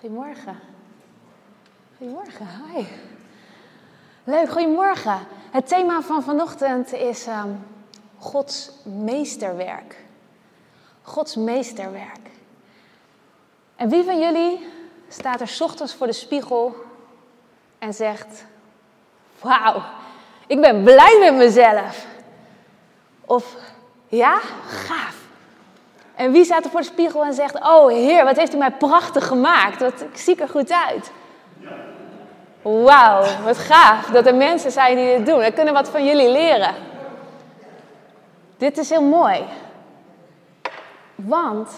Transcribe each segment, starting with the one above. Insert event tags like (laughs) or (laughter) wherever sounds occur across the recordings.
Goedemorgen. Goedemorgen, hi. Leuk, goedemorgen. Het thema van vanochtend is ehm, Gods meesterwerk. Gods meesterwerk. En wie van jullie staat er ochtends voor de spiegel en zegt: Wauw, ik ben blij met mezelf? Of ja, gaaf. En wie staat er voor de spiegel en zegt: Oh Heer, wat heeft u mij prachtig gemaakt? Wat, ik zie er goed uit. Wauw, wat gaaf dat er mensen zijn die dit doen. We kunnen wat van jullie leren. Dit is heel mooi. Want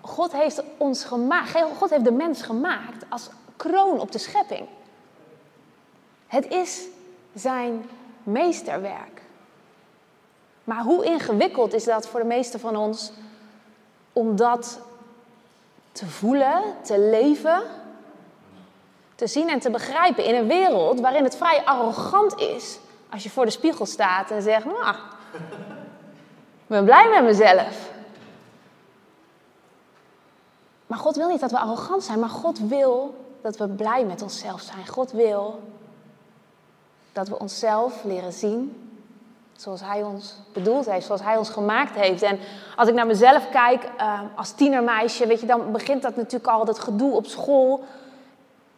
God heeft ons gemaakt, God heeft de mens gemaakt als kroon op de schepping. Het is zijn meesterwerk. Maar hoe ingewikkeld is dat voor de meesten van ons om dat te voelen, te leven, te zien en te begrijpen in een wereld waarin het vrij arrogant is als je voor de spiegel staat en zegt, nou, ik ben blij met mezelf. Maar God wil niet dat we arrogant zijn, maar God wil dat we blij met onszelf zijn. God wil dat we onszelf leren zien zoals Hij ons bedoeld heeft, zoals Hij ons gemaakt heeft. En als ik naar mezelf kijk, uh, als tienermeisje, weet je, dan begint dat natuurlijk al, dat gedoe op school.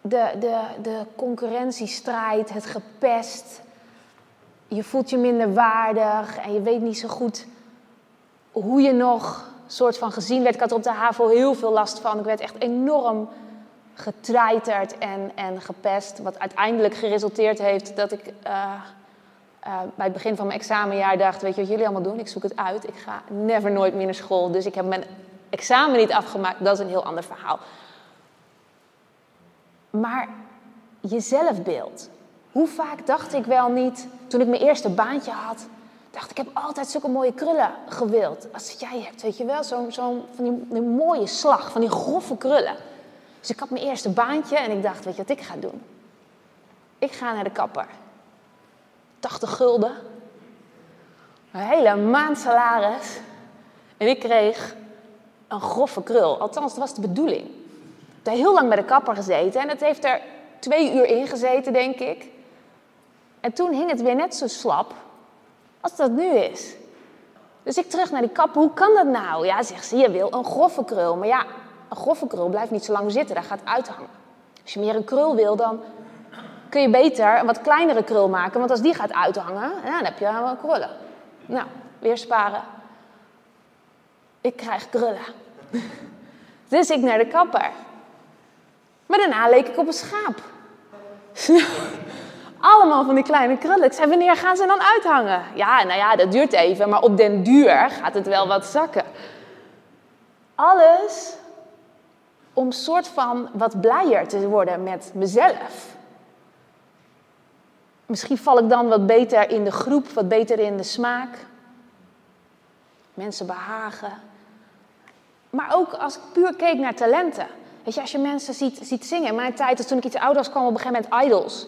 De, de, de concurrentiestrijd, het gepest. Je voelt je minder waardig en je weet niet zo goed hoe je nog soort van gezien werd. Ik had er op de HAVO heel veel last van. Ik werd echt enorm getreiterd en, en gepest. Wat uiteindelijk geresulteerd heeft dat ik... Uh, uh, bij het begin van mijn examenjaar dacht, weet je wat jullie allemaal doen? Ik zoek het uit. Ik ga never nooit meer naar school. Dus ik heb mijn examen niet afgemaakt. Dat is een heel ander verhaal. Maar je zelfbeeld. Hoe vaak dacht ik wel niet, toen ik mijn eerste baantje had, dacht ik heb altijd zulke mooie krullen gewild. Als jij hebt, weet je wel, zo'n zo van die, die, mooie slag, van die grove krullen. Dus ik had mijn eerste baantje en ik dacht, weet je wat ik ga doen? Ik ga naar de kapper. 80 gulden. Een hele maand salaris. En ik kreeg een grove krul. Althans, dat was de bedoeling. Ik heb heel lang bij de kapper gezeten en het heeft er twee uur in gezeten, denk ik. En toen hing het weer net zo slap als dat nu is. Dus ik terug naar die kapper. Hoe kan dat nou? Ja, zegt ze, je wil een grove krul. Maar ja, een grove krul blijft niet zo lang zitten. Daar gaat uithangen. Als je meer een krul wil, dan kun je beter een wat kleinere krul maken. Want als die gaat uithangen, dan heb je wel krullen. Nou, weer sparen. Ik krijg krullen. (laughs) Dus ik naar de kapper. Maar daarna leek ik op een schaap. (laughs) Allemaal van die kleine krullen. Zei, wanneer gaan ze dan uithangen? Ja, nou ja, dat duurt even, maar op den duur gaat het wel wat zakken. Alles om soort van wat blijer te worden met mezelf. Misschien val ik dan wat beter in de groep, wat beter in de smaak. Mensen behagen. Maar ook als ik puur keek naar talenten. Weet je, als je mensen ziet, ziet zingen. In mijn tijd, dus toen ik iets ouder was, kwam op een gegeven moment idols.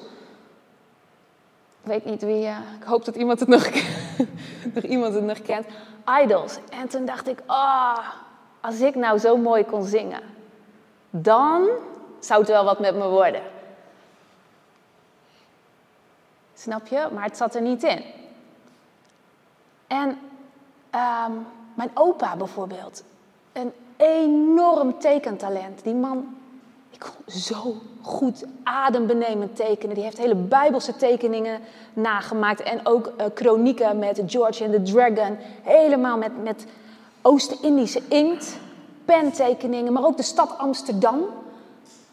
Ik weet niet wie, uh, ik hoop dat iemand het nog, (laughs) nog iemand het nog kent. Idols. En toen dacht ik, oh, als ik nou zo mooi kon zingen, dan zou het wel wat met me worden. Snap je? Maar het zat er niet in. En um, mijn opa bijvoorbeeld. Een enorm tekentalent. Die man, ik kon zo goed adembenemend tekenen. Die heeft hele bijbelse tekeningen nagemaakt. En ook uh, chronieken met George and the Dragon. Helemaal met, met Oost-Indische inkt. Pentekeningen, maar ook de stad Amsterdam.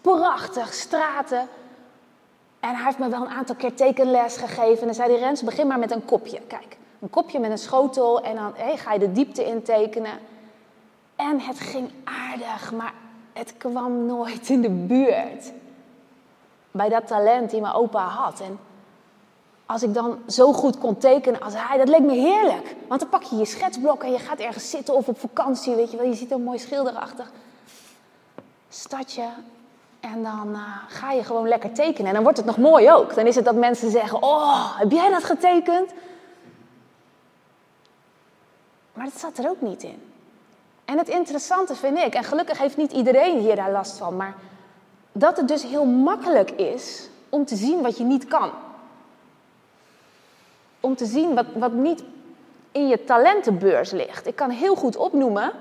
Prachtig, straten. En hij heeft me wel een aantal keer tekenles gegeven. En dan zei hij, Rens, begin maar met een kopje. Kijk, een kopje met een schotel en dan hey, ga je de diepte in tekenen. En het ging aardig, maar het kwam nooit in de buurt. Bij dat talent die mijn opa had. En als ik dan zo goed kon tekenen als hij, dat leek me heerlijk. Want dan pak je je schetsblok en je gaat ergens zitten of op vakantie, weet je wel. Je ziet een mooi schilderachtig stadje en dan uh, ga je gewoon lekker tekenen. En dan wordt het nog mooi ook. Dan is het dat mensen zeggen: Oh, heb jij dat getekend? Maar dat zat er ook niet in. En het interessante vind ik, en gelukkig heeft niet iedereen hier daar last van, maar dat het dus heel makkelijk is om te zien wat je niet kan. Om te zien wat, wat niet in je talentenbeurs ligt. Ik kan heel goed opnoemen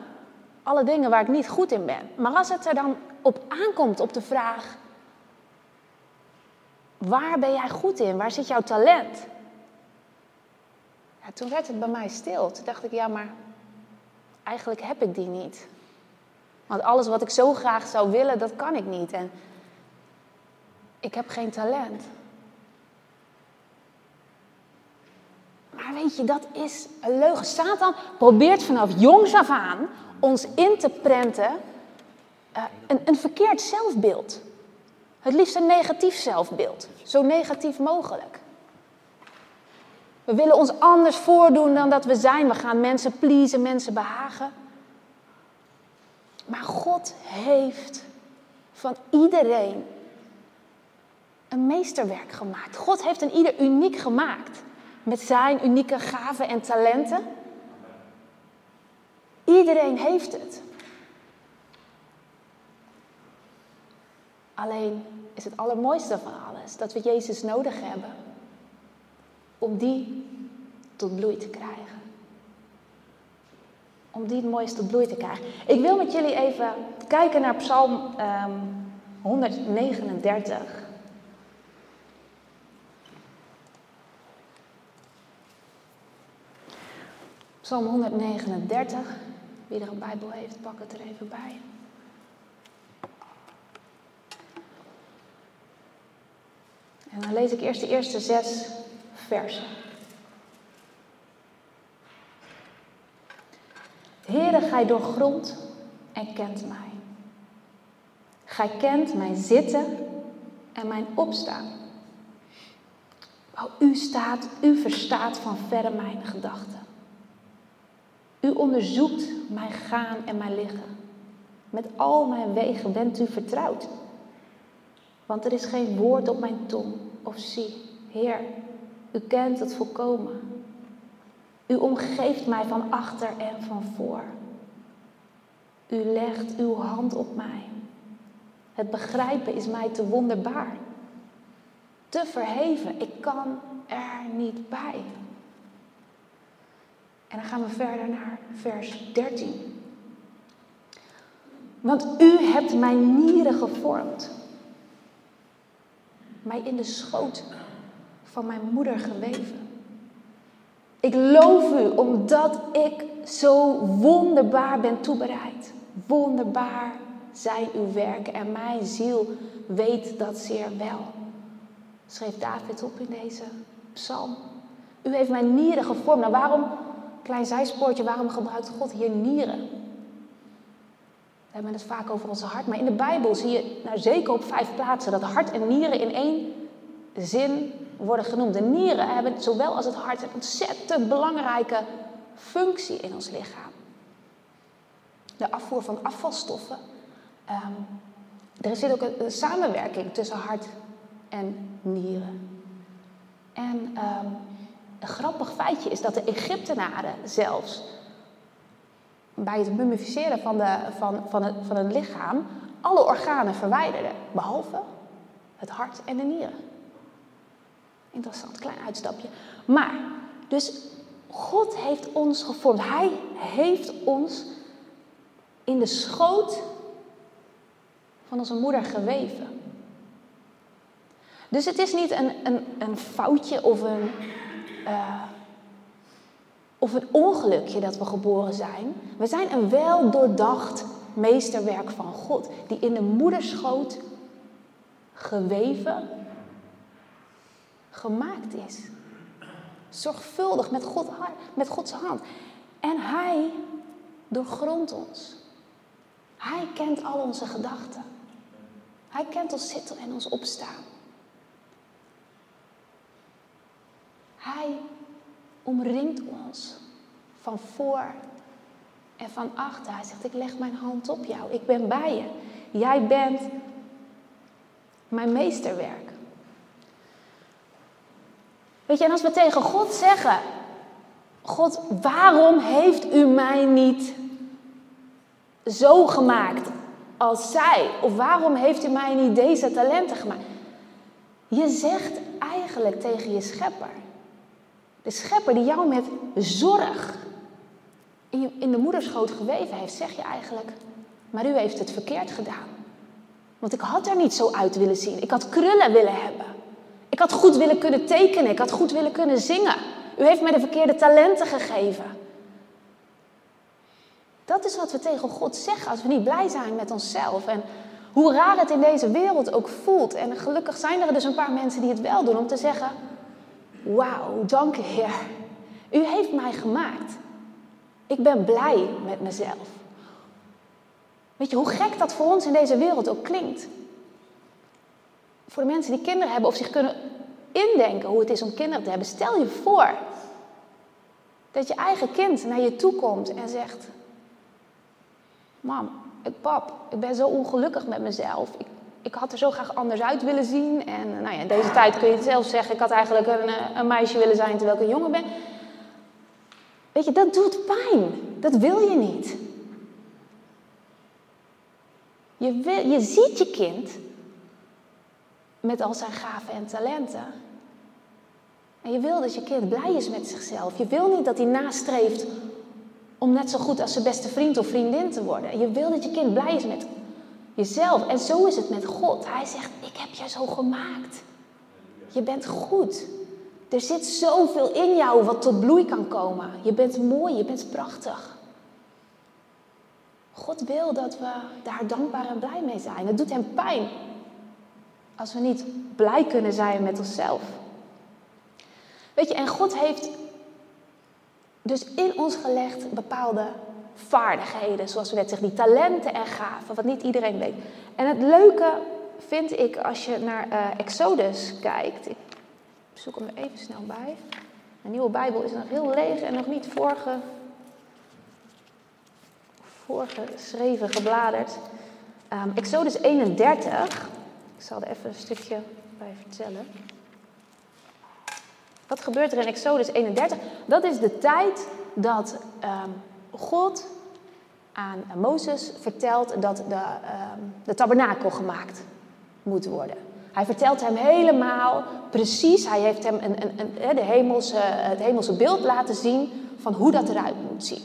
alle dingen waar ik niet goed in ben. Maar als het er dan op aankomt op de vraag: waar ben jij goed in? Waar zit jouw talent? Toen werd het bij mij stil. Toen dacht ik: ja, maar eigenlijk heb ik die niet. Want alles wat ik zo graag zou willen, dat kan ik niet. En ik heb geen talent. Maar weet je, dat is een leugen. Satan probeert vanaf jongs af aan ons in te prenten uh, een, een verkeerd zelfbeeld. Het liefst een negatief zelfbeeld. Zo negatief mogelijk. We willen ons anders voordoen dan dat we zijn. We gaan mensen pleasen, mensen behagen. Maar God heeft van iedereen een meesterwerk gemaakt. God heeft een ieder uniek gemaakt. Met zijn unieke gaven en talenten. Iedereen heeft het. Alleen is het allermooiste van alles dat we Jezus nodig hebben om die tot bloei te krijgen. Om die het mooiste tot bloei te krijgen. Ik wil met jullie even kijken naar Psalm um, ehm, 139. Psalm 139. Wie er een Bijbel heeft, pak het er even bij. En dan lees ik eerst de eerste zes versen. Heere, gij doorgrondt en kent mij. Gij kent mijn zitten en mijn opstaan. O, u staat, u verstaat van verre mijn gedachten. U onderzoekt mijn gaan en mijn liggen. Met al mijn wegen bent u vertrouwd. Want er is geen woord op mijn tong of zie, Heer, u kent het volkomen. U omgeeft mij van achter en van voor. U legt uw hand op mij. Het begrijpen is mij te wonderbaar. Te verheven, ik kan er niet bij. En dan gaan we verder naar vers 13. Want u hebt mijn nieren gevormd. Mij in de schoot van mijn moeder geweven. Ik loof u omdat ik zo wonderbaar ben toebereid. Wonderbaar zijn uw werken en mijn ziel weet dat zeer wel. Schreef David op in deze psalm. U heeft mijn nieren gevormd. Nou, waarom, klein zijspoortje, waarom gebruikt God hier nieren? Hebben het vaak over onze hart, maar in de Bijbel zie je nou, zeker op vijf plaatsen dat hart en nieren in één zin worden genoemd. De nieren hebben zowel als het hart een ontzettend belangrijke functie in ons lichaam. De afvoer van afvalstoffen. Um, er zit ook een, samenwerking tussen hart en nieren. En um, een grappig feitje is dat de Egyptenaren zelfs bij het mummificeren van, de, van, van, het, van het lichaam alle organen verwijderden, behalve het hart en de nieren. Interessant, klein uitstapje. Maar, dus God heeft ons gevormd. Hij heeft ons in de schoot van onze moeder geweven. Dus het is niet een, een, een foutje of een, uh, of een ongelukje dat we geboren zijn. We zijn een wel doordacht meesterwerk van God, die in de moederschoot geweven gemaakt is. Zorgvuldig met, God, met Gods hand. En Hij doorgrondt ons. Hij kent al onze gedachten. Hij kent ons zitten en ons opstaan. Hij omringt ons van voor en van achter. Hij zegt, ik leg mijn hand op jou. Ik ben bij je. Jij bent mijn meesterwerk. Weet je, en als we tegen God zeggen: God, waarom heeft u mij niet zo gemaakt als zij? Of waarom heeft u mij niet deze talenten gemaakt? Je zegt eigenlijk tegen je schepper. De schepper die jou met zorg in, de moederschoot geweven heeft, zeg je eigenlijk, maar u heeft het verkeerd gedaan. Want ik had er niet zo uit willen zien. Ik had krullen willen hebben. Ik had goed willen kunnen tekenen. Ik had goed willen kunnen zingen. U heeft mij de verkeerde talenten gegeven. Dat is wat we tegen God zeggen als we niet blij zijn met onszelf. En hoe raar het in deze wereld ook voelt. En gelukkig zijn er dus een paar mensen die het wel doen om te zeggen: Wauw, dank u Heer. U heeft mij gemaakt. Ik ben blij met mezelf. Weet je hoe gek dat voor ons in deze wereld ook klinkt? Voor de mensen die kinderen hebben of zich kunnen indenken hoe het is om kinderen te hebben, stel je voor dat je eigen kind naar je toe komt en zegt: Mam, ik, pap, ik ben zo ongelukkig met mezelf. Ik had er zo graag anders uit willen zien. En nou ja, in deze tijd kun je het zelf zeggen: ik had eigenlijk een, eh, een meisje willen zijn terwijl ik een jongen ben. Weet je, dat doet pijn. Dat wil je niet. Je, je ziet je kind met al zijn gaven en talenten. En je wil dat je kind blij is met zichzelf. Je wil niet dat hij nastreeft om net zo goed als zijn beste vriend of vriendin te worden. Je wil dat je kind blij is met jezelf. En zo is het met God. Hij zegt: Ik heb je zo gemaakt. Je bent goed. Er zit zoveel in jou wat tot bloei kan komen. Je bent mooi, je bent prachtig. God wil dat we daar dankbaar en blij mee zijn. Het doet hem pijn als we niet blij kunnen zijn met onszelf. Weet je, en God heeft dus in ons gelegd bepaalde vaardigheden, zoals we net zeggen, die talenten en gaven, wat niet iedereen weet. En het leuke vind ik als je naar uh, Exodus kijkt. Ik zoek hem er even snel bij. De nieuwe Bijbel is nog heel leeg en nog niet vorige voorgeschreven, gebladerd. Um, Exodus 31. Ik zal er even een stukje bij vertellen. Wat gebeurt er in Exodus 31? Dat is de tijd dat um, God aan Mozes vertelt dat de, um, de tabernakel gemaakt moet worden. Hij vertelt hem helemaal precies, hij heeft hem een, een, een, de hemelse, het hemelse beeld laten zien van hoe dat eruit moet zien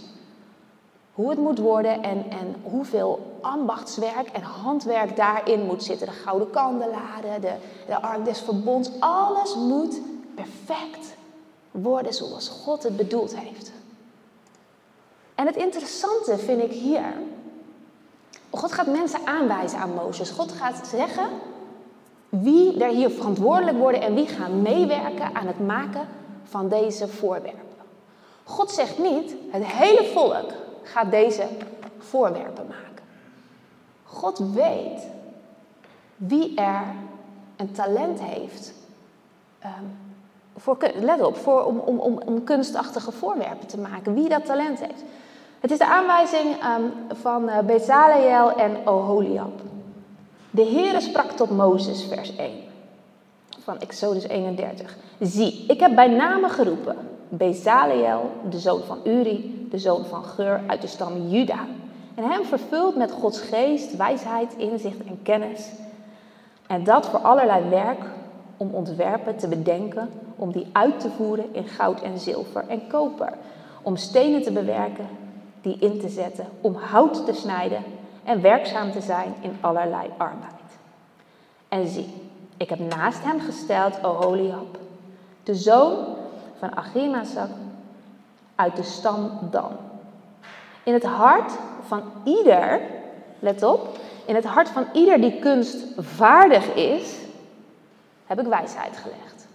hoe het moet worden en, en hoeveel ambachtswerk en handwerk daarin moet zitten. De gouden kandelaren, de, de ark des verbonds, alles moet perfect worden zoals God het bedoeld heeft. En het interessante vind ik hier, God gaat mensen aanwijzen aan Mozes. God gaat zeggen wie er hier verantwoordelijk worden en wie gaan meewerken aan het maken van deze voorwerpen. God zegt niet, het hele volk gaat deze voorwerpen maken. God weet wie er een talent heeft. Um, voor, let op, voor, om, om, om, om, kunstachtige voorwerpen te maken. Wie dat talent heeft. Het is de aanwijzing um, van uh, Bezaleel en Oholiab. De Heere sprak tot Mozes, vers 1 van Exodus 31. Zie, ik heb bij name geroepen Bezaleel, de zoon van Uri, de zoon van Geur uit de stam Juda. En hem vervuld met Gods geest, wijsheid, inzicht en kennis. En dat voor allerlei werk om ontwerpen te bedenken, om die uit te voeren in goud en zilver en koper. Om stenen te bewerken, die in te zetten, om hout te snijden en werkzaam te zijn in allerlei arbeid. En zie, ik heb naast hem gesteld Oholiab, de zoon van Achimasak uit de stam Dan. In het hart van ieder, let op, in het hart van ieder die kunstvaardig is, heb ik wijsheid gelegd.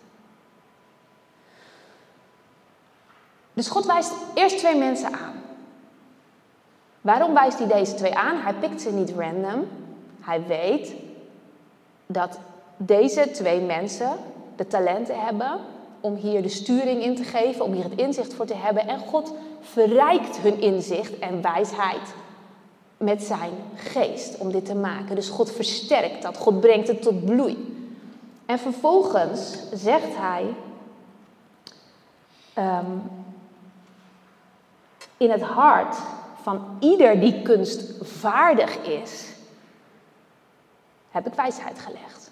Dus God wijst eerst twee mensen aan. Waarom wijst hij deze twee aan? Hij pikt ze niet random. Hij weet dat deze twee mensen de talenten hebben om hier de sturing in te geven, om hier het inzicht voor te hebben. En God verrijkt hun inzicht en wijsheid met zijn geest om dit te maken. Dus God versterkt dat, God brengt het tot bloei. En vervolgens zegt hij um, in het hart van ieder die kunstvaardig is, heb ik wijsheid gelegd.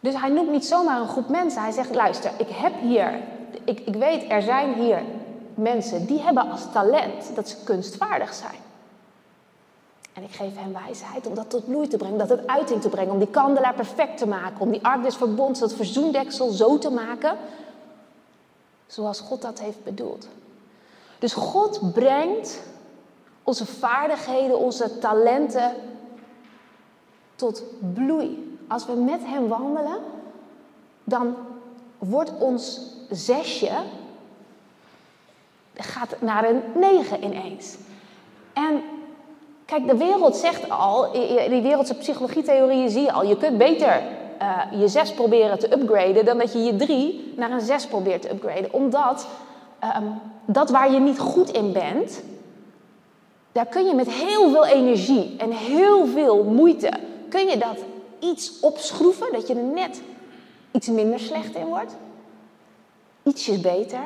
Dus hij noemt niet zomaar een groep mensen. Hij zegt: luister, ik heb hier, ik, ik weet, er zijn hier mensen die hebben als talent dat ze kunstvaardig zijn. En ik geef hen wijsheid om dat tot bloei te brengen, om dat het uiting te brengen, om die kandelaar perfect te maken, om die ark des dat verzoendeksel zo te maken zoals God dat heeft bedoeld. Dus God brengt onze vaardigheden, onze talenten tot bloei. Als we met Hem wandelen, dan wordt ons zesje gaat naar een negen ineens. En kijk, de wereld zegt al, die wereldse psychologietheorieën zie je al, je kunt beter uh, je zes proberen te upgraden dan dat je je drie naar een zes probeert te upgraden. Omdat um, dat waar je niet goed in bent, daar kun je met heel veel energie en heel veel moeite, kun je dat iets opschroeven, dat je er net iets minder slecht in wordt. Ietsjes beter.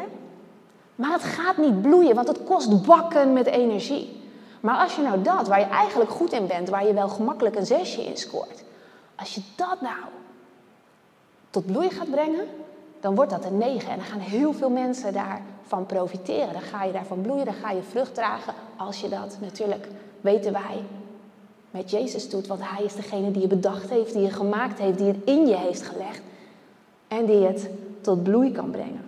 Maar het gaat niet bloeien, want het kost bakken met energie. Maar als je nou dat, waar je eigenlijk goed in bent, waar je wel gemakkelijk een zesje in scoort, als je dat nou tot bloei gaat brengen, dan wordt dat een negen. En dan gaan heel veel mensen daarvan profiteren. Dan ga je daarvan bloeien, dan ga je vrucht dragen. Als je dat natuurlijk, weten wij, met Jezus doet. Want Hij is degene die je bedacht heeft, die je gemaakt heeft, die het in je heeft gelegd. En die het tot bloei kan brengen.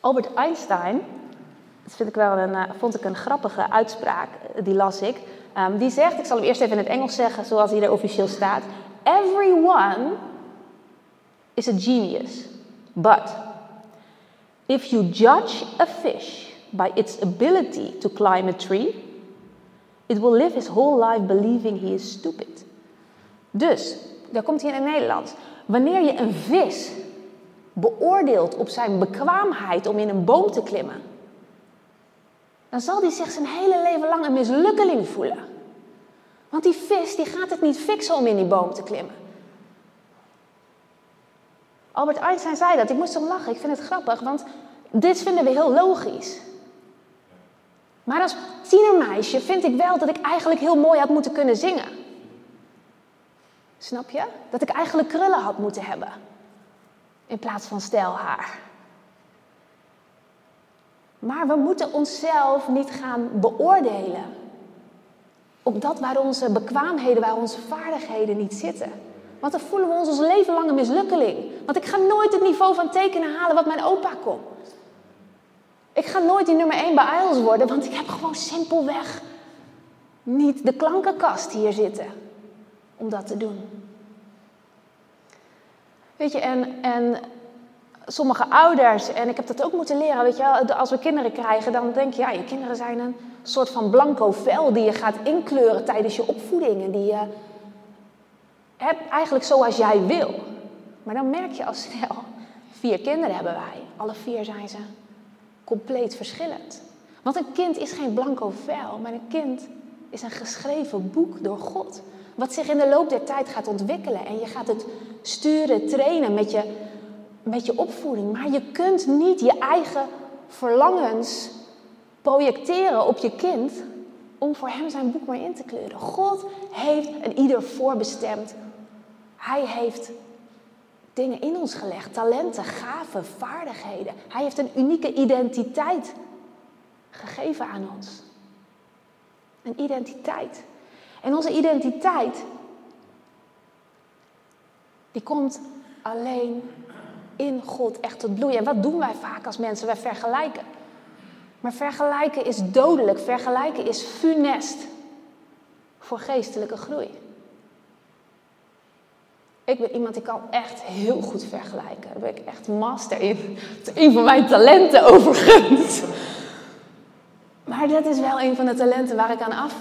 Albert Einstein, dat vind ik wel een, eh, vond ik een grappige uitspraak, die las ik. Um, die zegt, ik zal hem eerst even in het Engels zeggen zoals hij er officieel staat. Everyone is a genius, but if you judge a fish by its ability to climb a tree, it will live his whole life believing he is stupid. Dus, daar komt hij in het Nederlands. Wanneer je een vis beoordeelt op zijn bekwaamheid om in een boom te klimmen, dan zal hij zich zijn hele leven lang een mislukkeling voelen. Want die vis die gaat het niet fixen om in die boom te klimmen. Albert Einstein zei dat. Ik moest om lachen. Ik vind het grappig, want dit vinden we heel logisch. Maar als tienermeisje vind ik wel dat ik eigenlijk heel mooi had moeten kunnen zingen. Snap je? Dat ik eigenlijk krullen had moeten hebben. In plaats van stijlhaar. Maar we moeten onszelf niet gaan beoordelen. Op dat waar onze bekwaamheden, waar onze vaardigheden niet zitten. Want dan voelen we ons ons leven lang een mislukkeling. Want ik ga nooit het niveau van tekenen halen wat mijn opa kon. Ik ga nooit die nummer 1 bij IELTS worden, want ik heb gewoon simpelweg niet de klankenkast hier zitten om dat te doen. Weet je, en, en sommige ouders, en ik heb dat ook moeten leren, weet je, als we kinderen krijgen, dan denk je, ja, je kinderen zijn een soort van blanco vel die je gaat inkleuren tijdens je opvoeding en die je hebt eigenlijk zoals jij wil. Maar dan merk je al snel, vier kinderen hebben wij, alle vier zijn ze compleet verschillend. Want een kind is geen blanco vel, maar een kind is een geschreven boek door God. Wat zich in de loop der tijd gaat ontwikkelen. En je gaat het sturen, trainen met je met je opvoeding. Maar je kunt niet je eigen verlangens projecteren op je kind om voor hem zijn boek maar in te kleuren. God heeft een ieder voorbestemd. Hij heeft dingen in ons gelegd, talenten, gaven, vaardigheden. Hij heeft een unieke identiteit gegeven aan ons. Een identiteit. En onze identiteit, die komt alleen in God echt tot bloeien. En wat doen wij vaak als mensen? Wij vergelijken. Maar vergelijken is dodelijk. Vergelijken is funest voor geestelijke groei. Ik ben iemand die kan echt heel goed vergelijken. Daar ben ik echt master in. Het is een van mijn talenten overigens. Maar dat is wel een van de talenten waar ik aan af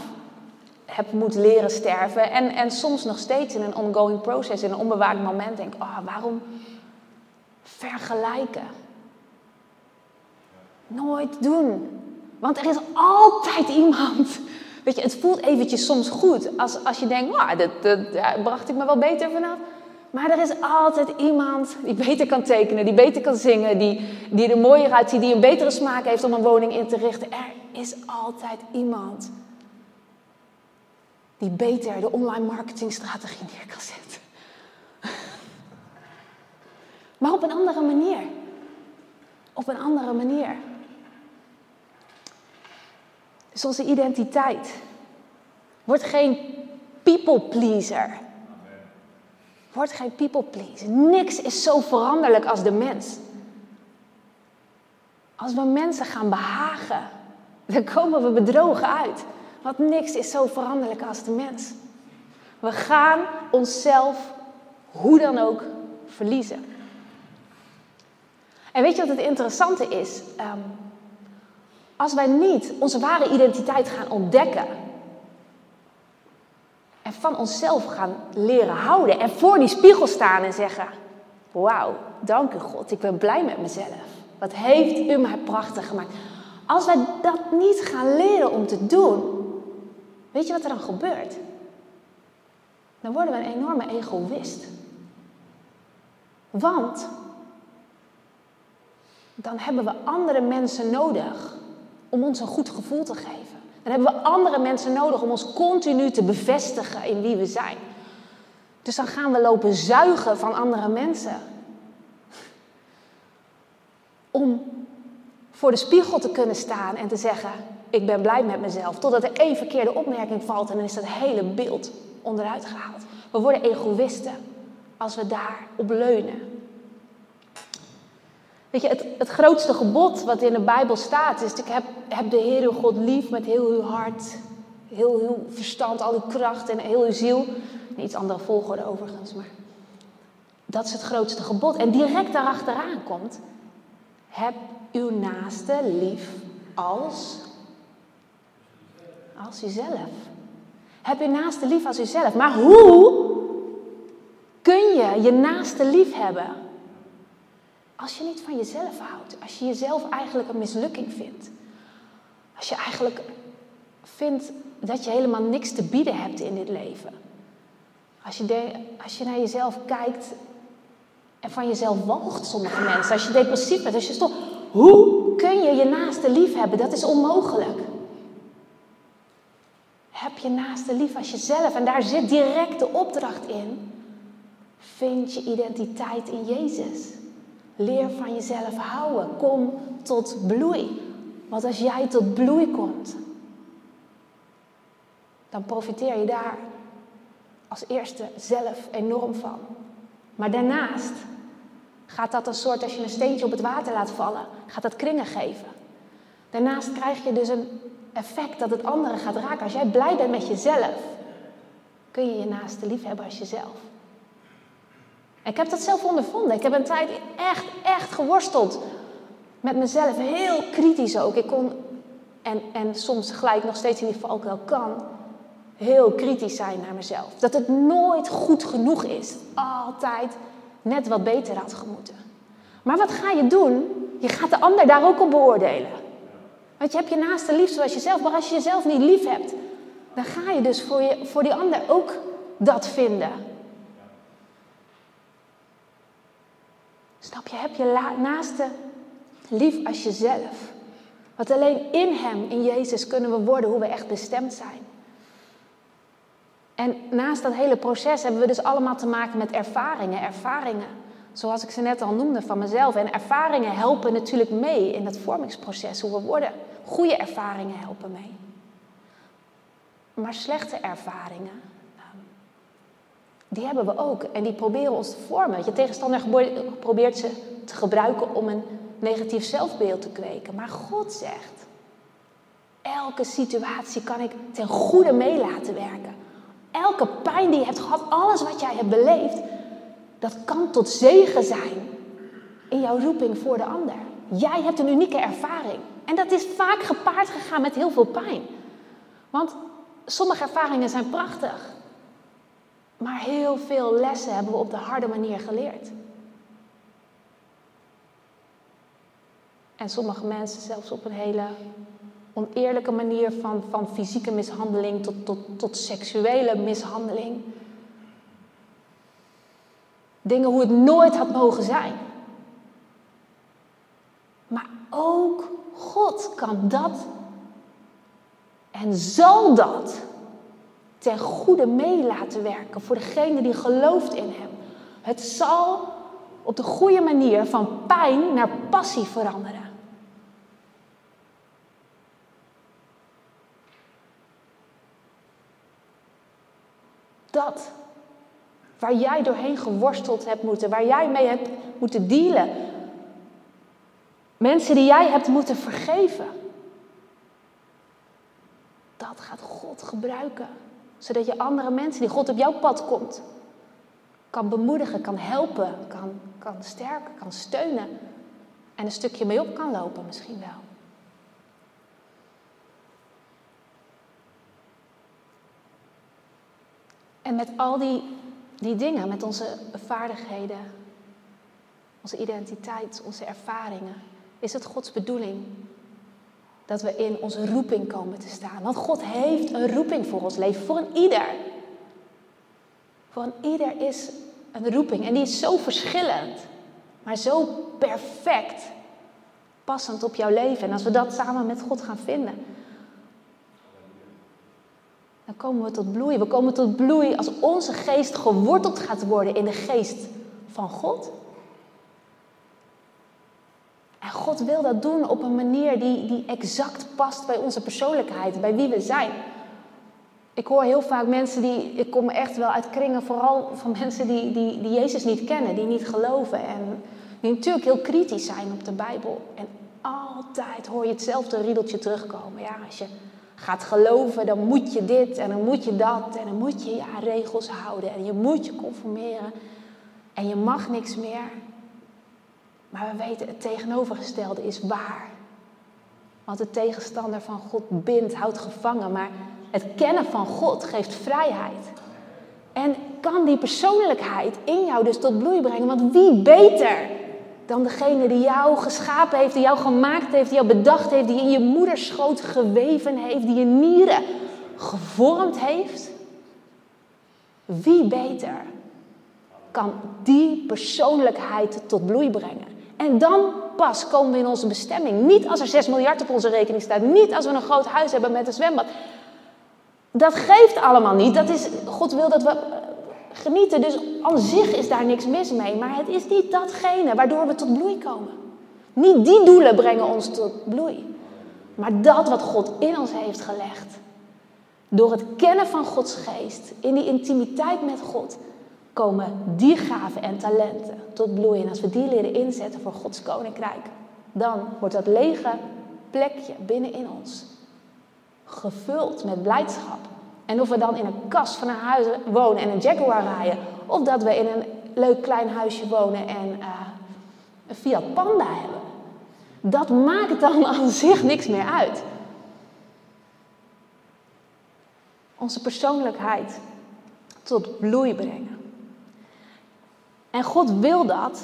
heb moeten leren sterven. En, en soms nog steeds in een ongoing process, in een onbewaakt moment denk oh, waarom vergelijken. Nooit doen. Want er is altijd iemand. Weet je, het voelt eventjes soms goed als, als je denkt, dat, dat, bracht ik me wel beter vanaf. Maar er is altijd iemand die beter kan tekenen, die beter kan zingen, die, die er mooier uitziet, die een betere smaak heeft om een woning in te richten. Er is altijd iemand die beter de online marketingstrategie neer kan zetten. (laughs) Maar op een andere manier. Op een andere manier. Dus onze identiteit wordt geen people pleaser. Word geen people pleaser. Niks is zo veranderlijk als de mens. Als we mensen gaan behagen, dan komen we bedrogen uit. Want niks is zo veranderlijk als de mens. We gaan onszelf hoe dan ook verliezen. En weet je wat het interessante is? Ehm, als wij niet onze ware identiteit gaan ontdekken, van onszelf gaan leren houden. En voor die spiegel staan en zeggen: Wauw, dank u God, ik ben blij met mezelf. Wat heeft u mij prachtig gemaakt. Als wij dat niet gaan leren om te doen, weet je wat er dan gebeurt? Dan worden we een enorme egoïst. Want dan hebben we andere mensen nodig om ons een goed gevoel te geven. Dan hebben we andere mensen nodig om ons continu te bevestigen in wie we zijn. Dus dan gaan we lopen zuigen van andere mensen. Om voor de spiegel te kunnen staan en te zeggen: Ik ben blij met mezelf. Totdat er één verkeerde opmerking valt en dan is dat hele beeld onderuit gehaald. We worden egoïsten als we daarop leunen. Weet je, het, het grootste gebod wat in de Bijbel staat is: ik heb, heb de Heer God lief met heel uw hart, heel uw verstand, al uw kracht en heel uw ziel. Iets andere volgorde overigens, maar dat is het grootste gebod. En direct daarachteraan komt: heb uw naaste lief als, als uzelf. Heb uw naaste lief als uzelf. Maar hoe kun je je naaste lief hebben? Als je niet van jezelf houdt, als je jezelf eigenlijk een mislukking vindt, als je eigenlijk vindt dat je helemaal niks te bieden hebt in dit leven, als je, als je naar jezelf kijkt en van jezelf walgt, sommige mensen, als je depressief bent, als je stopt, hoe kun je je naaste lief hebben? Dat is onmogelijk. Heb je naaste lief als jezelf en daar zit direct de opdracht in. Vind je identiteit in Jezus. Leer van jezelf houden. Kom tot bloei. Want als jij tot bloei komt, dan profiteer je daar als eerste zelf enorm van. Maar daarnaast gaat dat een soort, als je een steentje op het water laat vallen, gaat dat kringen geven. Daarnaast krijg je dus een effect dat het andere gaat raken. Als jij blij bent met jezelf, kun je je naaste lief hebben als jezelf. Ik heb dat zelf ondervonden. Ik heb een tijd echt, echt geworsteld met mezelf. Heel kritisch ook. Ik kon, en, en soms gelijk nog steeds in die valkuil kan, heel kritisch zijn naar mezelf. Dat het nooit goed genoeg is. Altijd net wat beter had gemoeten. Maar wat ga je doen? Je gaat de ander daar ook op beoordelen. Want je hebt je naaste lief zoals jezelf. Maar als je jezelf niet lief hebt, dan ga je dus voor, je, voor die ander ook dat vinden. Je? Heb je naaste lief als jezelf. Want alleen in Hem, in Jezus, kunnen we worden hoe we echt bestemd zijn. En naast dat hele proces hebben we dus allemaal te maken met ervaringen. Ervaringen, zoals ik ze net al noemde van mezelf. En ervaringen helpen natuurlijk mee in het vormingsproces, hoe we worden. Goede ervaringen helpen mee. Maar slechte ervaringen, die hebben we ook. En die proberen ons te vormen. Je tegenstander probeert ze te gebruiken om een negatief zelfbeeld te kweken. Maar God zegt, elke situatie kan ik ten goede mee laten werken. Elke pijn die je hebt gehad, alles wat jij hebt beleefd, dat kan tot zegen zijn in jouw roeping voor de ander. Jij hebt een unieke ervaring. En dat is vaak gepaard gegaan met heel veel pijn. Want sommige ervaringen zijn prachtig. Maar heel veel lessen hebben we op de harde manier geleerd. En sommige mensen zelfs op een hele oneerlijke manier van, van fysieke mishandeling tot, tot, tot seksuele mishandeling. Dingen hoe het nooit had mogen zijn. Maar ook God kan dat en zal dat ten goede mee laten werken voor degene die gelooft in Hem. Het zal op de goede manier van pijn naar passie veranderen. Dat waar jij doorheen geworsteld hebt moeten, waar jij mee hebt moeten dealen. Mensen die jij hebt moeten vergeven. Dat gaat God gebruiken. Zodat je andere mensen die God op jouw pad komt, kan bemoedigen, kan helpen, kan, kan sterken, kan steunen. En een stukje mee op kan lopen misschien wel. En met al die, die dingen, met onze vaardigheden, onze identiteit, onze ervaringen, is het Gods bedoeling dat we in onze roeping komen te staan. Want God heeft een roeping voor ons leven, voor een ieder. Voor een ieder is een roeping en die is zo verschillend, maar zo perfect passend op jouw leven. En als we dat samen met God gaan vinden, dan komen we tot bloei. We komen tot bloei als onze geest geworteld gaat worden in de geest van God. En God wil dat doen op een manier die, die exact past bij onze persoonlijkheid, bij wie we zijn. Ik hoor heel vaak mensen die, ik kom echt wel uit kringen, vooral van mensen die, die, die Jezus niet kennen, die niet geloven en die natuurlijk heel kritisch zijn op de Bijbel. En altijd hoor je hetzelfde riedeltje terugkomen. Ja, als je gaat geloven, dan moet je dit en dan moet je dat en dan moet je je aan regels houden en je moet je conformeren en je mag niks meer. Maar we weten het tegenovergestelde is waar. Want de tegenstander van God bindt, houdt gevangen, maar het kennen van God geeft vrijheid. En kan die persoonlijkheid in jou dus tot bloei brengen? Want wie beter dan degene die jou geschapen heeft, die jou gemaakt heeft, die jou bedacht heeft, die in je moederschoot geweven heeft, die je nieren gevormd heeft? Wie beter kan die persoonlijkheid tot bloei brengen? En dan pas komen we in onze bestemming. Niet als er 6 miljard op onze rekening staat. Niet als we een groot huis hebben met een zwembad. Dat geeft allemaal niet. Dat is, God wil dat we genieten. Dus aan zich is daar niks mis mee. Maar het is niet datgene waardoor we tot bloei komen. Niet die doelen brengen ons tot bloei. Maar dat wat God in ons heeft gelegd. Door het kennen van Gods geest. In die intimiteit met God. Komen die gaven en talenten tot bloei. En als we die leren inzetten voor Gods koninkrijk. Dan wordt dat lege plekje binnenin ons gevuld met blijdschap. En of we dan in een kast van een huis wonen en een Jaguar rijden, of dat we in een leuk klein huisje wonen en uh, een Fiat Panda hebben, dat maakt dan aan zich niks meer uit. Onze persoonlijkheid tot bloei brengen. En God wil dat,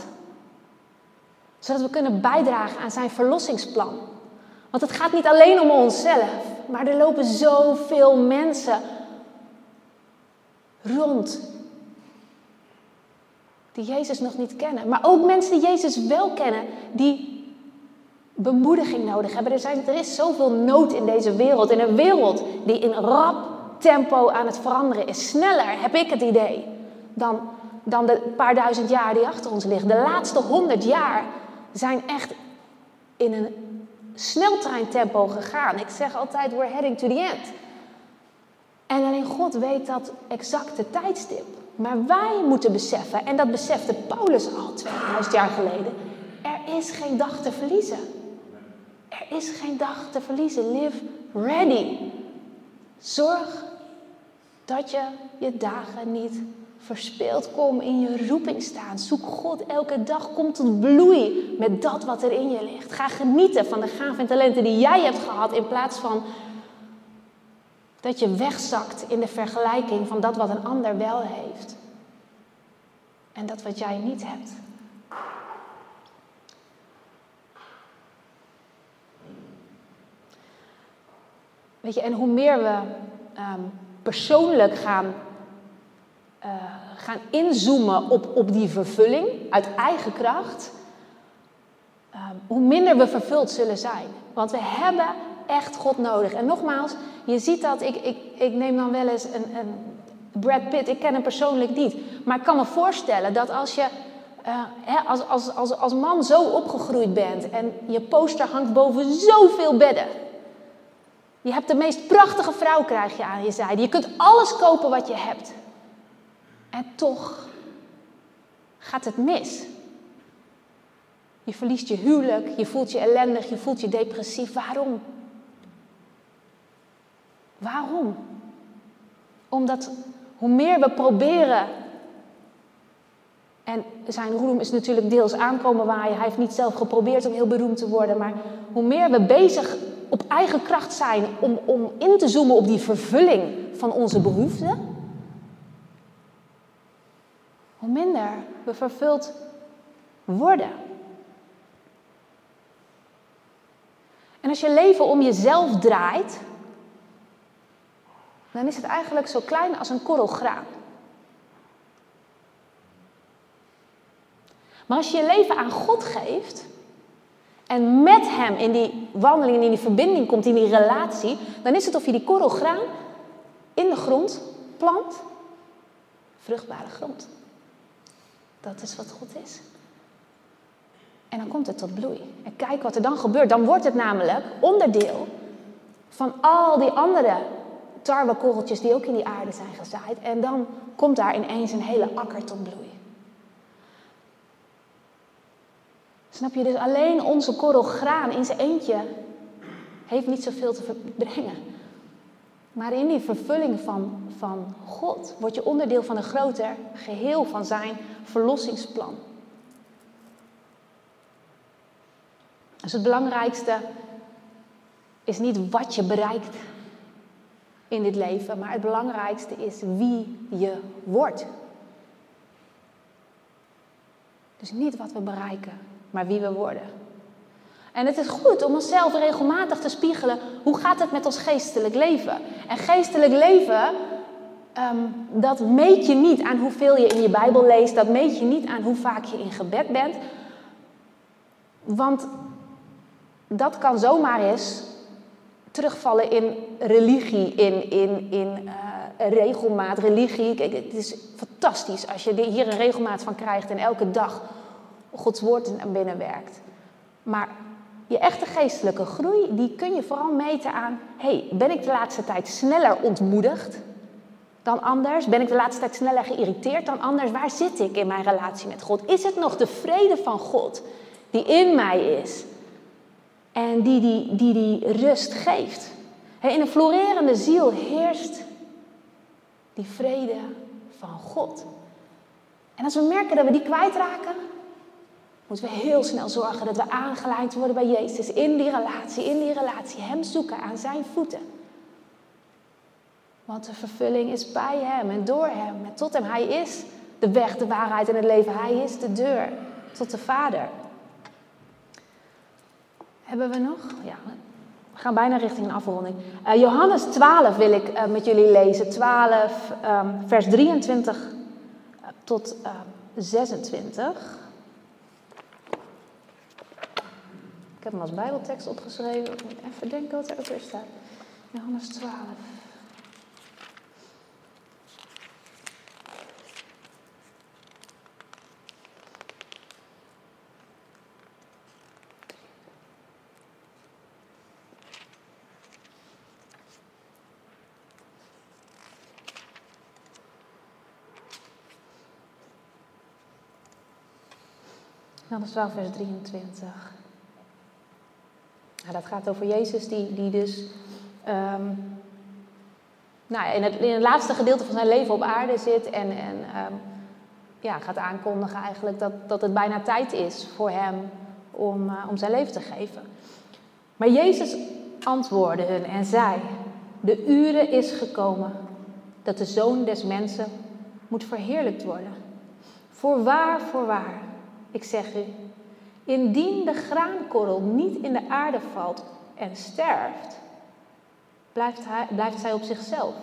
zodat we kunnen bijdragen aan zijn verlossingsplan. Want het gaat niet alleen om onszelf, maar er lopen zoveel mensen rond die Jezus nog niet kennen. Maar ook mensen die Jezus wel kennen, die bemoediging nodig hebben. Er, zijn, er is zoveel nood in deze wereld. In een wereld die in rap tempo aan het veranderen is. Sneller, heb ik het idee, dan, dan de paar duizend jaar die achter ons liggen. De laatste honderd jaar zijn echt in een sneltreintempo gegaan. Ik zeg altijd, we're heading to the end. En alleen God weet dat exacte tijdstip. Maar wij moeten beseffen, en dat besefte Paulus al 2000 jaar geleden, er is geen dag te verliezen. Er is geen dag te verliezen. Live ready. Zorg dat je je dagen niet verspeeld. Kom in je roeping staan. Zoek God elke dag. Kom tot bloei met dat wat er in je ligt. Ga genieten van de gaven en talenten die jij hebt gehad. In plaats van dat je wegzakt in de vergelijking van dat wat een ander wel heeft. En dat wat jij niet hebt. Weet je, en hoe meer we um, persoonlijk gaan uh, gaan inzoomen op, op die vervulling uit eigen kracht, uh, hoe minder we vervuld zullen zijn. Want we hebben echt God nodig. En nogmaals, je ziet dat, ik, ik, ik neem dan wel eens een, een Brad Pitt, ik ken hem persoonlijk niet. Maar ik kan me voorstellen dat als je uh, hè, als, als, als, als man zo opgegroeid bent en je poster hangt boven zoveel bedden. Je hebt de meest prachtige vrouw krijg je aan je zijde. Je kunt alles kopen wat je hebt. En toch gaat het mis. Je verliest je huwelijk, je voelt je ellendig, je voelt je depressief. Waarom? Waarom? Omdat hoe meer we proberen. En zijn roem is natuurlijk deels aankomen waaien. Hij heeft niet zelf geprobeerd om heel beroemd te worden. Maar hoe meer we bezig op eigen kracht zijn om, om in te zoomen op die vervulling van onze behoeften. Hoe minder we vervuld worden. En als je leven om jezelf draait, dan is het eigenlijk zo klein als een korrel graan. Maar als je je leven aan God geeft en met Hem in die wandeling, in die verbinding komt, in die relatie, dan is het of je die korrel graan in de grond plant, vruchtbare grond. Dat is wat God is. En dan komt het tot bloei. En kijk wat er dan gebeurt. Dan wordt het namelijk onderdeel van al die andere tarwekorreltjes die ook in die aarde zijn gezaaid. En dan komt daar ineens een hele akker tot bloei. Snap je? Dus alleen onze korrel graan in zijn eentje heeft niet zoveel te brengen. Maar in die vervulling van, van God word je onderdeel van een groter geheel van zijn verlossingsplan. Dus het belangrijkste is niet wat je bereikt in dit leven, maar het belangrijkste is wie je wordt. Dus niet wat we bereiken, maar wie we worden. En het is goed om onszelf regelmatig te spiegelen. Hoe gaat het met ons geestelijk leven? En geestelijk leven, ehm, dat meet je niet aan hoeveel je in je Bijbel leest. Dat meet je niet aan hoe vaak je in gebed bent. Want dat kan zomaar eens terugvallen in religie, in, in, in uh, regelmaat. Religie, kijk, het is fantastisch als je hier een regelmaat van krijgt en elke dag Gods woord naar binnen werkt. Maar je echte geestelijke groei, die kun je vooral meten aan... hey, ben ik de laatste tijd sneller ontmoedigd dan anders? Ben ik de laatste tijd sneller geïrriteerd dan anders? Waar zit ik in mijn relatie met God? Is het nog de vrede van God die in mij is en die die, die, die rust geeft? in een florerende ziel heerst die vrede van God. En als we merken dat we die kwijtraken, moeten we heel snel zorgen dat we aangeleid worden bij Jezus. In die relatie, in die relatie. Hem zoeken aan zijn voeten. Want de vervulling is bij Hem en door Hem en tot Hem. Hij is de weg, de waarheid en het leven. Hij is de deur tot de Vader. Hebben we nog? Ja, we gaan bijna richting een afronding. Uh, Johannes 12 wil ik uh, met jullie lezen. 12, um, ehm, vers 23 uh, tot 26. Ik heb hem als Bijbeltekst opgeschreven. Ik even denken wat er ook weer staat. Johannes 12. Johannes 12, vers 23. Nou, dat gaat over Jezus die, die dus um, nou, in, het, in het laatste gedeelte van zijn leven op aarde zit en, en um, ja, gaat aankondigen eigenlijk dat, dat het bijna tijd is voor hem om, uh, om zijn leven te geven. Maar Jezus antwoordde hun en zei, de uren is gekomen dat de zoon des mensen moet verheerlijkt worden. Voorwaar, voorwaar, ik zeg u, Indien de graankorrel niet in de aarde valt en sterft, blijft, hij, blijft zij op zichzelf.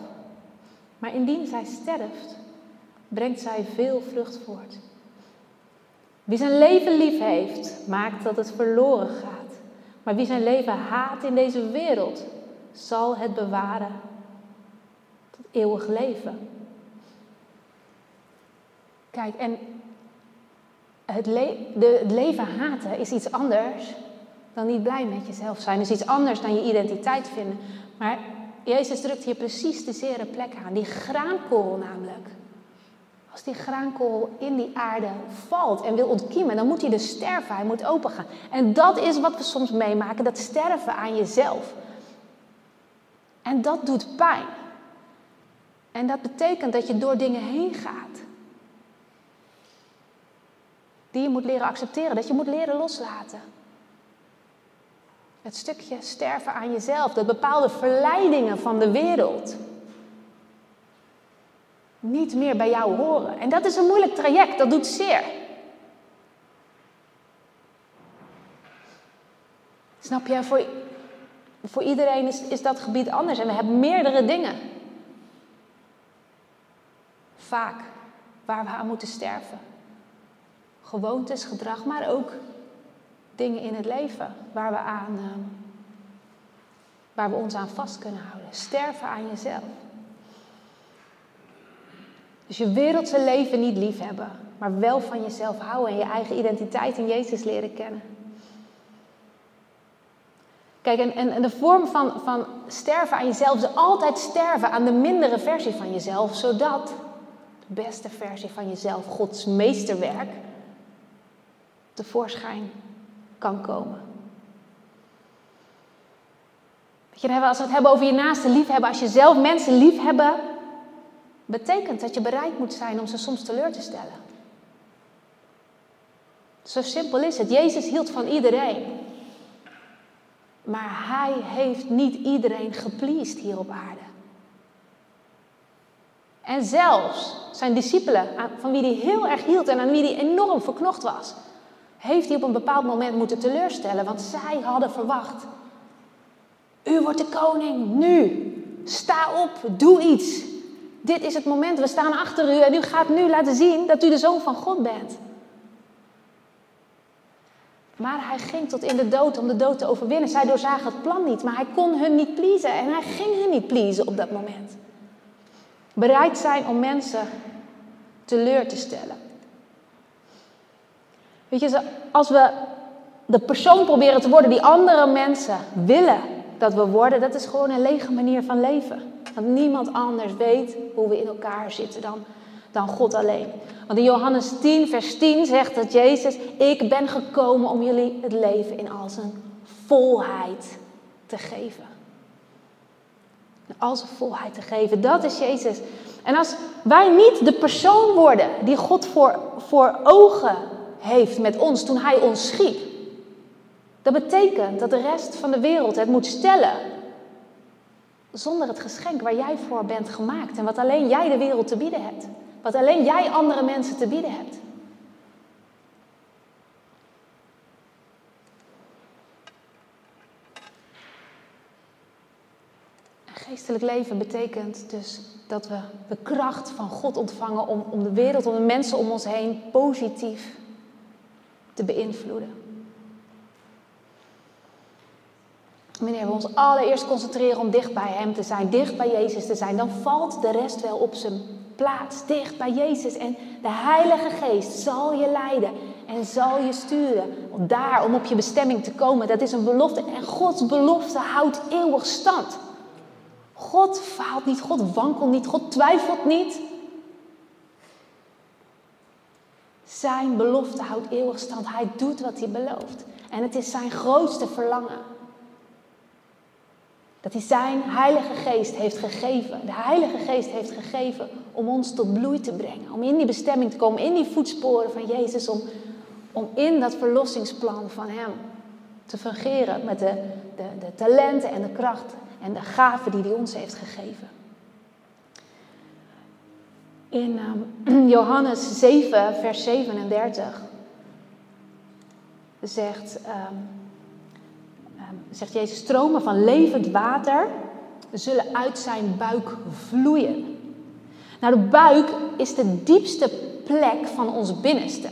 Maar indien zij sterft, brengt zij veel vrucht voort. Wie zijn leven lief heeft, maakt dat het verloren gaat. Maar wie zijn leven haat in deze wereld, zal het bewaren tot eeuwig leven. Kijk, en het, de, het leven haten is iets anders dan niet blij met jezelf zijn. is iets anders dan je identiteit vinden. Maar Jezus drukt hier precies de zere plek aan. Die graankorrel namelijk. Als die graankorrel in die aarde valt en wil ontkiemen, dan moet hij dus sterven. Hij moet opengaan. En dat is wat we soms meemaken: dat sterven aan jezelf. En dat doet pijn. En dat betekent dat je door dingen heen gaat. Die je moet leren accepteren, dat je moet leren loslaten. Het stukje sterven aan jezelf, de bepaalde verleidingen van de wereld. Niet meer bij jou horen. En dat is een moeilijk traject, dat doet zeer. Snap je? Voor, voor iedereen is, is dat gebied anders en we hebben meerdere dingen. Vaak waar we aan moeten sterven. Gewoontes, gedrag, maar ook dingen in het leven waar we, aan, ehm, waar we ons aan vast kunnen houden. Sterven aan jezelf. Dus je wereldse leven niet lief hebben, maar wel van jezelf houden en je eigen identiteit in Jezus leren kennen. Kijk, en, en, de vorm van, van sterven aan jezelf is altijd sterven aan de mindere versie van jezelf, zodat de beste versie van jezelf, Gods meesterwerk, tevoorschijn kan komen. Weet je, als we het hebben over je naaste liefhebben, als je zelf mensen liefhebben, betekent dat je bereid moet zijn om ze soms teleur te stellen. Zo simpel is het. Jezus hield van iedereen. Maar hij heeft niet iedereen gepleased hier op aarde. En zelfs zijn discipelen, van wie hij heel erg hield en aan wie hij enorm verknocht was, heeft hij op een bepaald moment moeten teleurstellen, want zij hadden verwacht. U wordt de koning, nu. Sta op, doe iets. Dit is het moment, we staan achter u en u gaat nu laten zien dat u de zoon van God bent. Maar hij ging tot in de dood om de dood te overwinnen. Zij doorzagen het plan niet, maar hij kon hun niet pleasen en hij ging hun niet pleasen op dat moment. Bereid zijn om mensen teleur te stellen. Weet je, als we de persoon proberen te worden die andere mensen willen dat we worden, dat is gewoon een lege manier van leven. Want niemand anders weet hoe we in elkaar zitten dan, dan God alleen. Want in Johannes 10, vers 10 zegt dat Jezus, ik ben gekomen om jullie het leven in al zijn volheid te geven. Al zijn volheid te geven, dat is Jezus. En als wij niet de persoon worden die God voor, voor ogen heeft met ons toen Hij ons schiep. Dat betekent dat de rest van de wereld het moet stellen zonder het geschenk waar jij voor bent gemaakt en wat alleen jij de wereld te bieden hebt. Wat alleen jij andere mensen te bieden hebt. Geestelijk leven betekent dus dat we de kracht van God ontvangen om, om de wereld, om de mensen om ons heen positief te beïnvloeden. Wanneer we ons allereerst concentreren om dicht bij Hem te zijn, dicht bij Jezus te zijn, dan valt de rest wel op zijn plaats, dicht bij Jezus. En de Heilige Geest zal je leiden en zal je sturen daar om op je bestemming te komen. Dat is een belofte en Gods belofte houdt eeuwig stand. God faalt niet, God wankelt niet, God twijfelt niet. Zijn belofte houdt eeuwig stand. Hij doet wat hij belooft. En het is zijn grootste verlangen. Dat hij zijn Heilige Geest heeft gegeven. De Heilige Geest heeft gegeven om ons tot bloei te brengen. Om in die bestemming te komen, in die voetsporen van Jezus. Om, om in dat verlossingsplan van Hem te fungeren met de, de, de talenten en de kracht en de gaven die Hij ons heeft gegeven in um, (clears throat) Johannes 7, vers 37 zegt, um, um, zegt Jezus, stromen van levend water zullen uit zijn buik vloeien. Nou, de buik is de diepste plek van ons binnenste.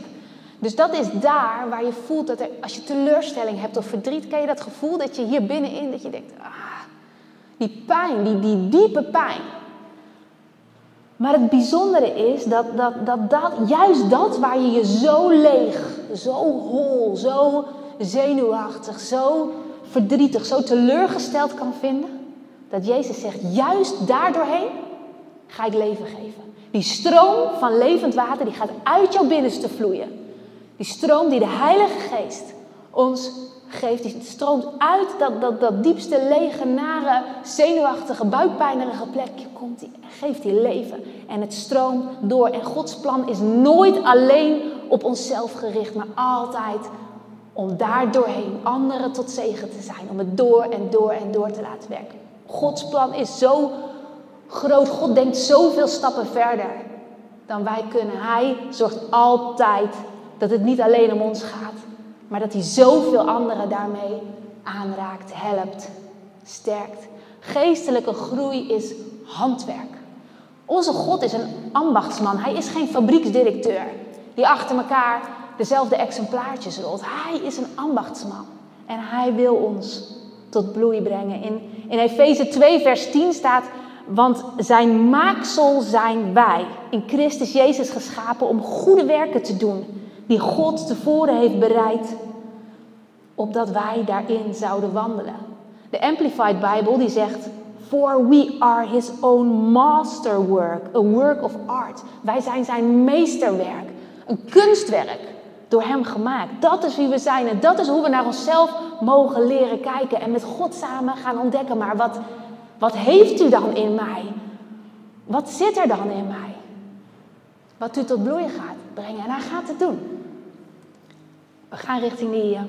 Dus dat is daar waar je voelt dat er, als je teleurstelling hebt of verdriet, ken je dat gevoel dat je hier binnenin, dat je denkt, ah, die pijn, die, die diepe pijn. Maar het bijzondere is dat, dat, dat, dat juist dat waar je je zo leeg, zo hol, zo zenuwachtig, zo verdrietig, zo teleurgesteld kan vinden, dat Jezus zegt, juist daardoorheen ga ik leven geven. Die stroom van levend water die gaat uit jouw binnenste vloeien. Die stroom die de Heilige Geest ons geeft, die stroomt uit dat, dat, dat diepste lege, nare, zenuwachtige, buikpijnerige plekje. Komt die, geeft die leven. En het stroomt door. En Gods plan is nooit alleen op onszelf gericht, maar altijd om daar doorheen anderen tot zegen te zijn. Om het door en door en door te laten werken. Gods plan is zo groot. God denkt zoveel stappen verder dan wij kunnen. Hij zorgt altijd dat het niet alleen om ons gaat, maar dat hij zoveel anderen daarmee aanraakt, helpt, sterkt. Geestelijke groei is handwerk. Onze God is een ambachtsman. Hij is geen fabrieksdirecteur die achter elkaar dezelfde exemplaartjes rolt. Hij is een ambachtsman en hij wil ons tot bloei brengen. In, in Efeze 2, vers 10 staat: Want zijn maaksel zijn wij, in Christus Jezus geschapen om goede werken te doen die God tevoren heeft bereid, opdat wij daarin zouden wandelen. De Amplified Bible die zegt, For we are his own masterwork, a work of art. Wij zijn zijn meesterwerk, een kunstwerk, door hem gemaakt. Dat is wie we zijn en dat is hoe we naar onszelf mogen leren kijken en met God samen gaan ontdekken. Maar wat, wat heeft u dan in mij? Wat zit er dan in mij? Wat u tot bloei gaat brengen. En hij gaat het doen. We gaan richting die uh,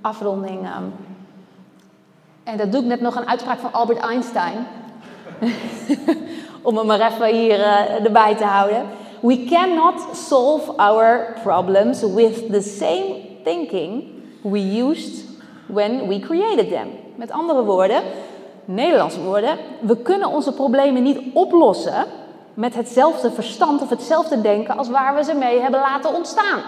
afronding. Um. En dat doe ik net nog een uitspraak van Albert Einstein. (laughs) Om hem maar even hier uh, erbij te houden. We cannot solve our problems with the same thinking we used when we created them. Met andere woorden, Nederlandse woorden, we kunnen onze problemen niet oplossen met hetzelfde verstand of hetzelfde denken als waar we ze mee hebben laten ontstaan.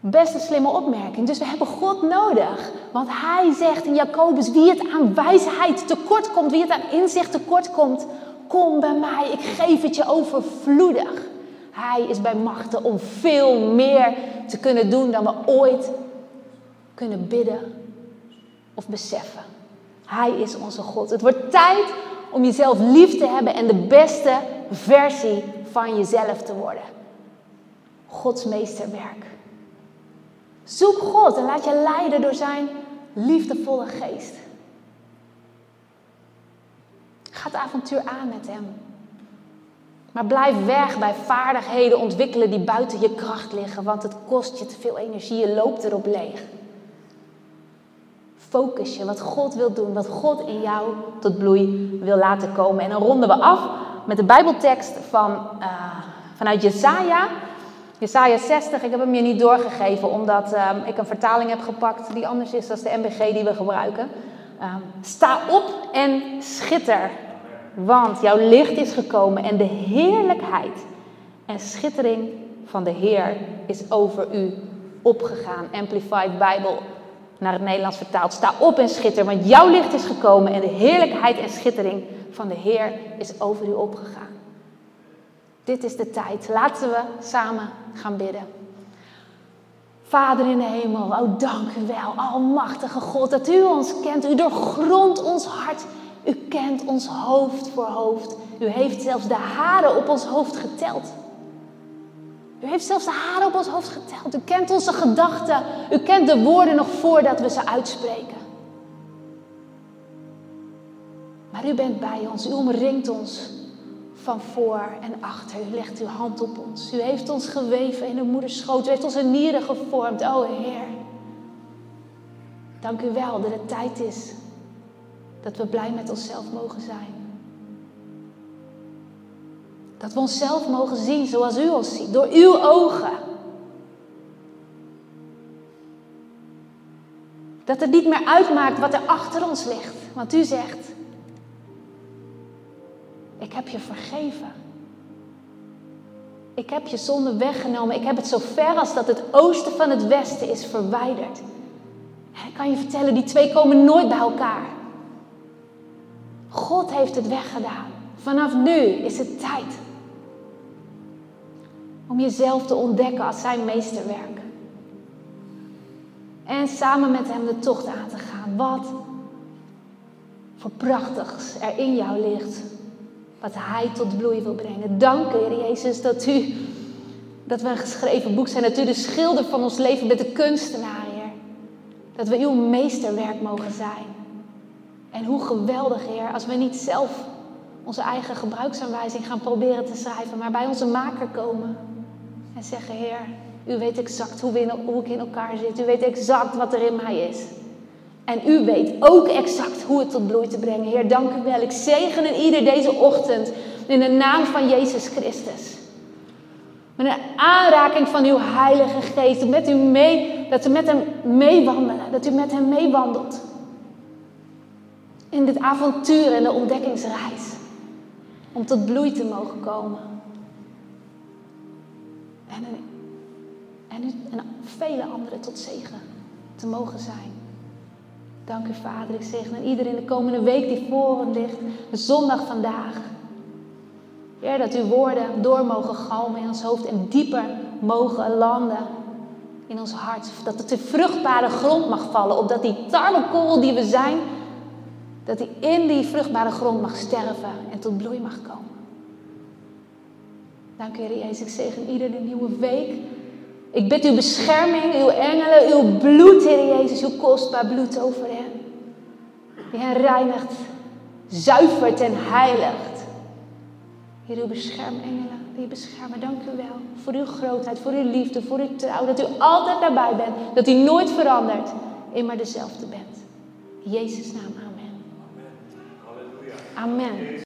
Best een slimme opmerking. Dus we hebben God nodig. Want hij zegt in Jacobus, wie het aan wijsheid tekort komt, wie het aan inzicht tekort komt, kom bij mij, ik geef het je overvloedig. Hij is bij machten om veel meer te kunnen doen dan we ooit kunnen bidden of beseffen. Hij is onze God. Het wordt tijd om jezelf lief te hebben en de beste versie van jezelf te worden. Gods meesterwerk. Zoek God en laat je leiden door zijn liefdevolle geest. Ga het avontuur aan met hem. Maar blijf weg bij vaardigheden ontwikkelen die buiten je kracht liggen, want het kost je te veel energie, je loopt erop leeg. Focus je wat God wil doen, wat God in jou tot bloei wil laten komen. En dan ronden we af met de Bijbeltekst van, uh, vanuit Jesaja. Jesaja 60, ik heb hem je niet doorgegeven omdat uh, ik een vertaling heb gepakt die anders is dan de MBG die we gebruiken. Uh, sta op en schitter, want jouw licht is gekomen en de heerlijkheid en schittering van de Heer is over u opgegaan. Amplified Bible naar het Nederlands vertaald. Sta op en schitter, want jouw licht is gekomen en de heerlijkheid en schittering van de Heer is over u opgegaan. Dit is de tijd. Laten we samen gaan bidden. Vader in de hemel, oh dank u wel, almachtige God, dat u ons kent. U doorgrondt ons hart. U kent ons hoofd voor hoofd. U heeft zelfs de haren op ons hoofd geteld. U heeft zelfs de haren op ons hoofd geteld. U kent onze gedachten. U kent de woorden nog voordat we ze uitspreken. Maar u bent bij ons. U omringt ons van voor en achter. U legt uw hand op ons. U heeft ons geweven in uw moeders schoot. U heeft onze nieren gevormd. O Heer. Dank u wel dat het tijd is dat we blij met onszelf mogen zijn. Dat we onszelf mogen zien zoals u ons ziet, door uw ogen. Dat het niet meer uitmaakt wat er achter ons ligt. Want u zegt, ik heb je vergeven. Ik heb je zonde weggenomen. Ik heb het zo ver als dat het oosten van het westen is verwijderd. Ik kan je vertellen, die twee komen nooit bij elkaar. God heeft het weggedaan. Vanaf nu is het tijd om jezelf te ontdekken als zijn meesterwerk. En samen met hem de tocht aan te gaan. Wat voor prachtigs er in jou ligt. Wat hij tot bloei wil brengen. Dank u, Heer Jezus, dat u, dat we een geschreven boek zijn. Dat u de schilder van ons leven bent, de kunstenaar, Heer. Dat we uw meesterwerk mogen zijn. En hoe geweldig, Heer, als we niet zelf onze eigen gebruiksaanwijzing gaan proberen te schrijven, maar bij onze maker komen en zeggen: Heer, u weet exact hoe, ik in elkaar zit. U weet exact wat er in mij is. En u weet ook exact hoe het tot bloei te brengen. Heer, dank u wel. Ik zegen in ieder deze ochtend in de naam van Jezus Christus. Met een aanraking van uw Heilige Geest. Met u mee, dat we met hem meewandelen. Dat u met hem meewandelt. In dit avontuur en de ontdekkingsreis. Om tot bloei te mogen komen. En, en, vele anderen tot zegen te mogen zijn. Dank u, Vader. Ik zeg aan iedereen de komende week die voor hem ligt, de zondag vandaag. Heer, dat uw woorden door mogen galmen in ons hoofd en dieper mogen landen in ons hart. Dat het de vruchtbare grond mag vallen, opdat die tarwekool die we zijn, dat die in die vruchtbare grond mag sterven en tot bloei mag komen. Dank u, Heer Jezus. Ik zegen ieder de nieuwe week. Ik bid uw bescherming, uw engelen, uw bloed, Heer Jezus, uw kostbaar bloed over hen. Die hen reinigt, zuivert en heiligt. Heer, uw beschermengelen, die beschermen, dank u wel. Voor uw grootheid, voor uw liefde, voor uw trouw. Dat u altijd daarbij bent. Dat u nooit verandert. Immer dezelfde bent. In Jezus' naam, amen. Amen.